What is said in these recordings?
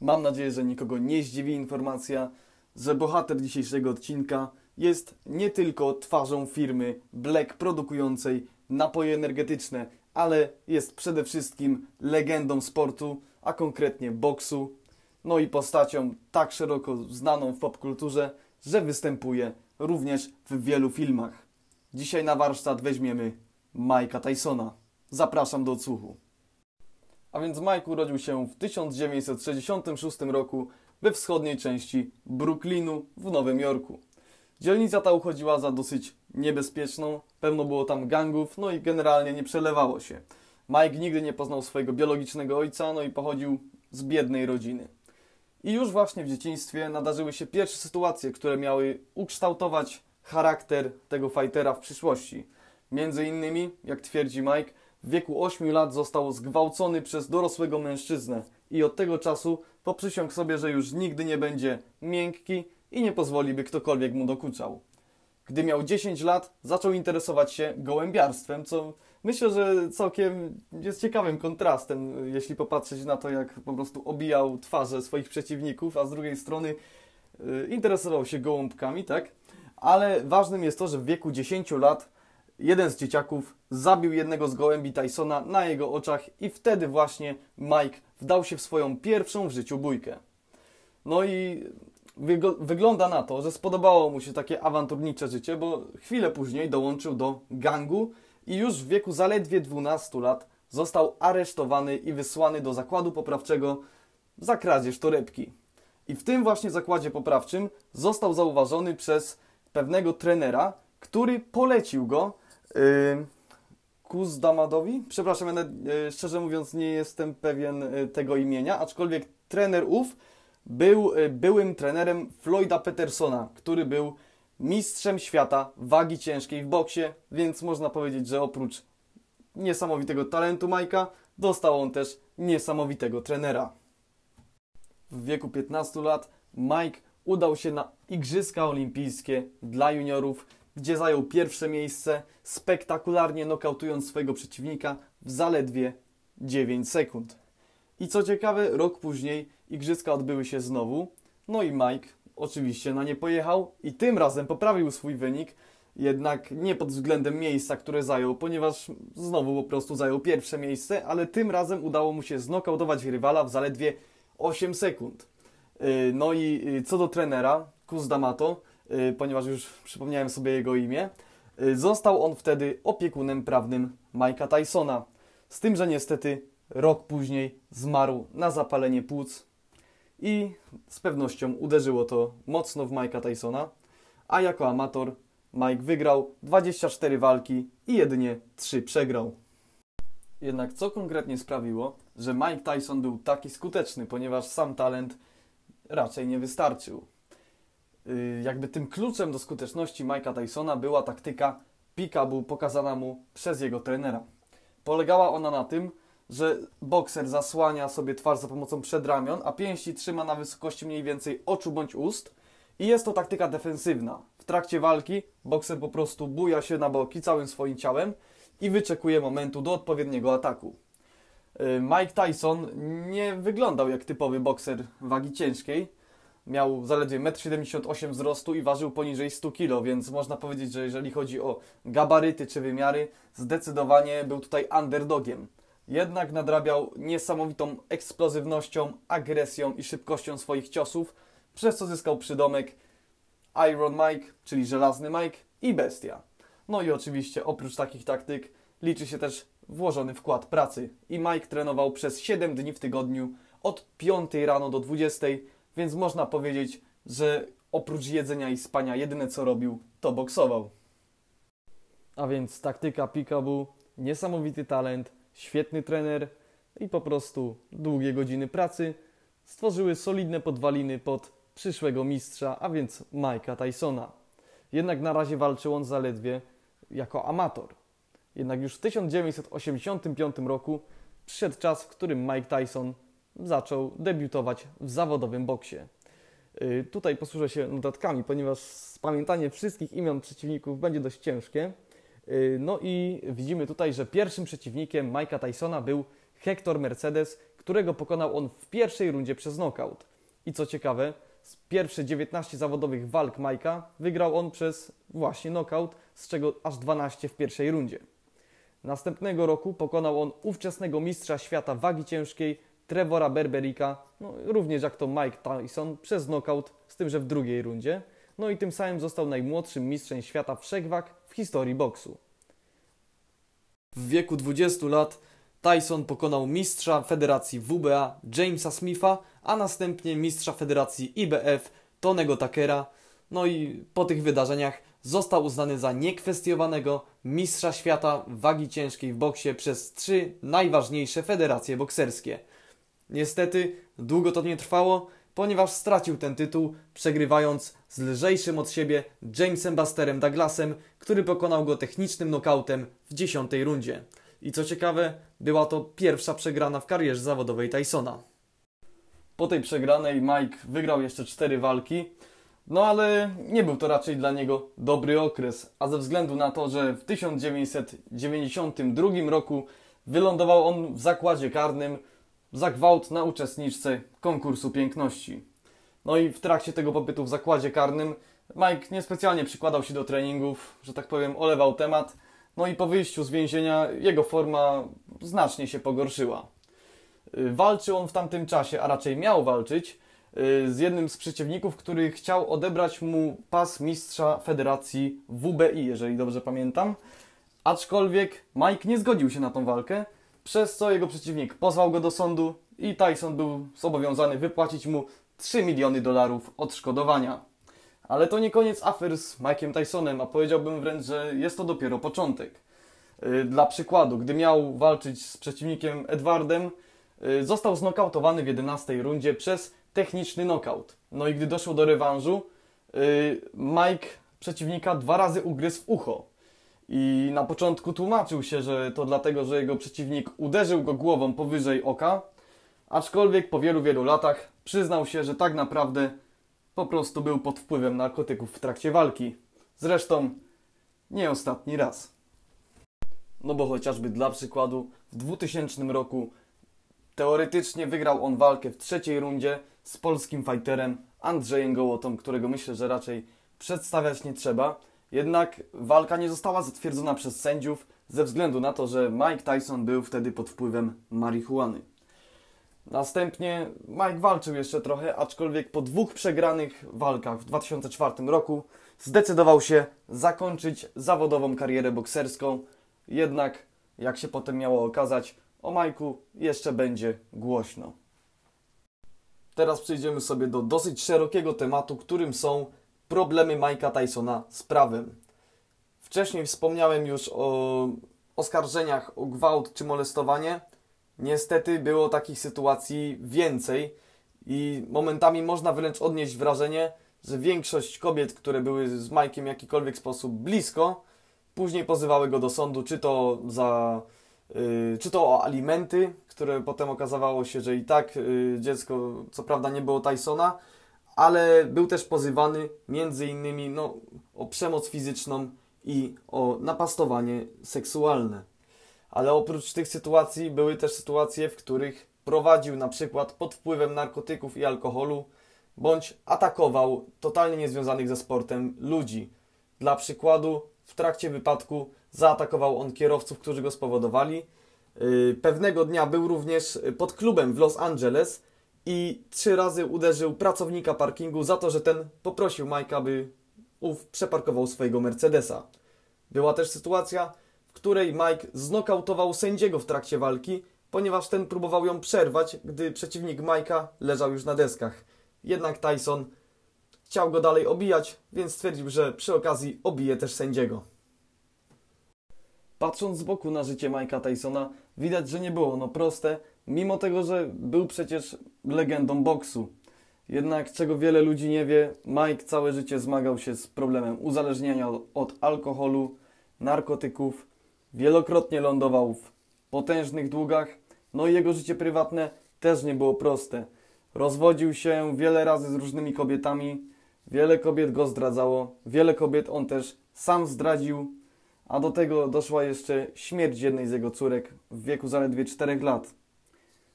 Mam nadzieję, że nikogo nie zdziwi informacja, że bohater dzisiejszego odcinka jest nie tylko twarzą firmy Black produkującej napoje energetyczne, ale jest przede wszystkim legendą sportu, a konkretnie boksu, no i postacią tak szeroko znaną w popkulturze, że występuje również w wielu filmach. Dzisiaj na warsztat weźmiemy Mike'a Tysona. Zapraszam do odsłuchu. A więc Mike urodził się w 1966 roku we wschodniej części Brooklynu w Nowym Jorku. Dzielnica ta uchodziła za dosyć niebezpieczną, pewno było tam gangów, no i generalnie nie przelewało się. Mike nigdy nie poznał swojego biologicznego ojca, no i pochodził z biednej rodziny. I już właśnie w dzieciństwie nadarzyły się pierwsze sytuacje, które miały ukształtować charakter tego fightera w przyszłości. Między innymi, jak twierdzi Mike, w wieku 8 lat został zgwałcony przez dorosłego mężczyznę i od tego czasu poprzysiągł sobie, że już nigdy nie będzie miękki i nie pozwoli, by ktokolwiek mu dokuczał. Gdy miał 10 lat, zaczął interesować się gołębiarstwem, co myślę, że całkiem jest ciekawym kontrastem, jeśli popatrzeć na to, jak po prostu obijał twarze swoich przeciwników, a z drugiej strony y, interesował się gołąbkami, tak? Ale ważnym jest to, że w wieku 10 lat jeden z dzieciaków zabił jednego z gołębi Tysona na jego oczach i wtedy właśnie Mike wdał się w swoją pierwszą w życiu bójkę. No i wygląda na to, że spodobało mu się takie awanturnicze życie, bo chwilę później dołączył do gangu i już w wieku zaledwie 12 lat został aresztowany i wysłany do zakładu poprawczego za kradzież torebki. I w tym właśnie zakładzie poprawczym został zauważony przez pewnego trenera, który polecił go yy, Kuzdamadowi. Przepraszam, ja yy, szczerze mówiąc nie jestem pewien yy, tego imienia, aczkolwiek trener ów był byłym trenerem Floyda Petersona, który był mistrzem świata wagi ciężkiej w boksie, więc można powiedzieć, że oprócz niesamowitego talentu Majka, dostał on też niesamowitego trenera. W wieku 15 lat Mike udał się na Igrzyska Olimpijskie dla juniorów, gdzie zajął pierwsze miejsce, spektakularnie nokautując swojego przeciwnika w zaledwie 9 sekund. I co ciekawe, rok później Igrzyska odbyły się znowu, no i Mike oczywiście na nie pojechał i tym razem poprawił swój wynik, jednak nie pod względem miejsca, które zajął, ponieważ znowu po prostu zajął pierwsze miejsce, ale tym razem udało mu się znokautować rywala w zaledwie 8 sekund. Y, no i y, co do trenera, Kuz D'Amato, ponieważ już przypomniałem sobie jego imię, został on wtedy opiekunem prawnym Mike'a Tysona. Z tym, że niestety rok później zmarł na zapalenie płuc i z pewnością uderzyło to mocno w Mike'a Tysona, a jako amator Mike wygrał 24 walki i jedynie 3 przegrał. Jednak co konkretnie sprawiło, że Mike Tyson był taki skuteczny, ponieważ sam talent raczej nie wystarczył. Yy, jakby tym kluczem do skuteczności Mike'a Tysona była taktyka peekaboo pokazana mu przez jego trenera. Polegała ona na tym, że bokser zasłania sobie twarz za pomocą przedramion, a pięści trzyma na wysokości mniej więcej oczu bądź ust i jest to taktyka defensywna. W trakcie walki bokser po prostu buja się na boki całym swoim ciałem i wyczekuje momentu do odpowiedniego ataku. Y, Mike Tyson nie wyglądał jak typowy bokser wagi ciężkiej. Miał zaledwie 1,78 m wzrostu i ważył poniżej 100 kg, więc można powiedzieć, że jeżeli chodzi o gabaryty czy wymiary, zdecydowanie był tutaj underdogiem. Jednak nadrabiał niesamowitą eksplozywnością, agresją i szybkością swoich ciosów, przez co zyskał przydomek Iron Mike, czyli Żelazny Mike i Bestia. No i oczywiście oprócz takich taktyk liczy się też włożony wkład pracy i Mike trenował przez 7 dni w tygodniu od 5 rano do 20, więc można powiedzieć, że oprócz jedzenia i spania jedyne co robił to boksował. A więc taktyka peekaboo, niesamowity talent, świetny trener i po prostu długie godziny pracy stworzyły solidne podwaliny pod przyszłego mistrza, a więc Mike'a Tysona. Jednak na razie walczył on zaledwie jako amator. Jednak już w 1985 roku przyszedł czas, w którym Mike Tyson zaczął debiutować w zawodowym boksie. Yy, tutaj posłużę się notatkami, ponieważ spamiętanie wszystkich imion przeciwników będzie dość ciężkie. Yy, no i widzimy tutaj, że pierwszym przeciwnikiem Mike'a Tysona był Hector Mercedes, którego pokonał on w pierwszej rundzie przez knockout. I co ciekawe, z pierwsze 19 zawodowych walk Majka wygrał on przez właśnie knockout, z czego aż 12 w pierwszej rundzie. Następnego roku pokonał on ówczesnego mistrza świata wagi ciężkiej Trevora Berberika, no, również jak to Mike Tyson, przez knockout, z tym, że w drugiej rundzie. No i tym samym został najmłodszym mistrzem świata wszechwag w historii boksu. W wieku 20 lat Tyson pokonał mistrza federacji WBA Jamesa Smitha, a następnie mistrza federacji IBF Tonego Takera. No i po tych wydarzeniach został uznany za niekwestionowanego mistrza świata wagi ciężkiej w boksie przez trzy najważniejsze federacje bokserskie. Niestety długo to nie trwało, ponieważ stracił ten tytuł, przegrywając z lżejszym od siebie Jamesem Busterem Douglasem, który pokonał go technicznym nokautem w dziesiątej rundzie. I co ciekawe, była to pierwsza przegrana w karierze zawodowej Tysona. Po tej przegranej Mike wygrał jeszcze cztery walki, no ale nie był to raczej dla niego dobry okres, a ze względu na to, że w 1992 roku wylądował on w zakładzie karnym za gwałt na uczestniczce konkursu piękności. No i w trakcie tego pobytu w zakładzie karnym Mike niespecjalnie przykładał się do treningów, że tak powiem, olewał temat. No i po wyjściu z więzienia jego forma znacznie się pogorszyła. Y, walczył on w tamtym czasie, a raczej miał walczyć, y, z jednym z przeciwników, który chciał odebrać mu pas mistrza federacji WBI, jeżeli dobrze pamiętam. Aczkolwiek Mike nie zgodził się na tą walkę, przez co jego przeciwnik pozwał go do sądu i Tyson był zobowiązany wypłacić mu 3 miliony dolarów odszkodowania. Ale to nie koniec afer z Mike'iem Tysonem, a powiedziałbym wręcz, że jest to dopiero początek. Y, dla przykładu, gdy miał walczyć z przeciwnikiem Edwardem, y, został znokautowany w 11 rundzie przez techniczny knockout. No i gdy doszło do rewanżu, y, Mike przeciwnika dwa razy ugryzł w ucho. I na początku tłumaczył się, że to dlatego, że jego przeciwnik uderzył go głową powyżej oka, aczkolwiek po wielu, wielu latach przyznał się, że tak naprawdę po prostu był pod wpływem narkotyków w trakcie walki. Zresztą nie ostatni raz. No bo chociażby dla przykładu w 2000 roku teoretycznie wygrał on walkę w trzeciej rundzie z polskim fighterem Andrzejem Gołotą, którego myślę, że raczej przedstawiać nie trzeba. Jednak walka nie została zatwierdzona przez sędziów ze względu na to, że Mike Tyson był wtedy pod wpływem marihuany. Następnie Mike walczył jeszcze trochę, aczkolwiek po dwóch przegranych walkach w 2004 roku zdecydował się zakończyć zawodową karierę bokserską. Jednak, jak się potem miało okazać, o Majku jeszcze będzie głośno. Teraz przejdziemy sobie do dosyć szerokiego tematu, którym są problemy Mike'a Tysona z prawem. Wcześniej wspomniałem już o oskarżeniach o gwałt czy molestowanie. Niestety było takich sytuacji więcej i momentami można wręcz odnieść wrażenie, że większość kobiet, które były z Mike'iem w jakikolwiek sposób blisko, później pozywały go do sądu, czy to za yy, czy to o alimenty, które potem okazało się, że i tak yy, dziecko co prawda nie było Tysona, ale był też pozywany między innymi no, o przemoc fizyczną i o napastowanie seksualne. Ale oprócz tych sytuacji były też sytuacje, w których prowadził na przykład pod wpływem narkotyków i alkoholu, bądź atakował totalnie niezwiązanych ze sportem ludzi. Dla przykładu, w trakcie wypadku zaatakował on kierowców, którzy go spowodowali. Yy, pewnego dnia był również pod klubem w Los Angeles, i trzy razy uderzył pracownika parkingu za to, że ten poprosił Majka, by ów przeparkował swojego Mercedesa. Była też sytuacja, w której Mike znokautował sędziego w trakcie walki, ponieważ ten próbował ją przerwać, gdy przeciwnik Majka leżał już na deskach. Jednak Tyson chciał go dalej obijać, więc stwierdził, że przy okazji obije też sędziego. Patrząc z boku na życie Mike'a Tysona, widać, że nie było ono proste, mimo tego, że był przecież legendą boksu. Jednak, czego wiele ludzi nie wie, Mike całe życie zmagał się z problemem uzależnienia od alkoholu, narkotyków, wielokrotnie lądował w potężnych długach, no i jego życie prywatne też nie było proste. Rozwodził się wiele razy z różnymi kobietami, wiele kobiet go zdradzało, wiele kobiet on też sam zdradził, a do tego doszła jeszcze śmierć jednej z jego córek w wieku zaledwie 4 lat.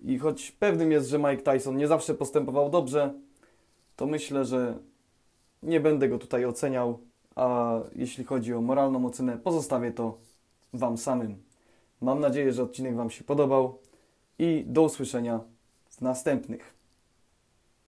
I choć pewnym jest, że Mike Tyson nie zawsze postępował dobrze, to myślę, że nie będę go tutaj oceniał, a jeśli chodzi o moralną ocenę, pozostawię to Wam samym. Mam nadzieję, że odcinek Wam się podobał i do usłyszenia w następnych.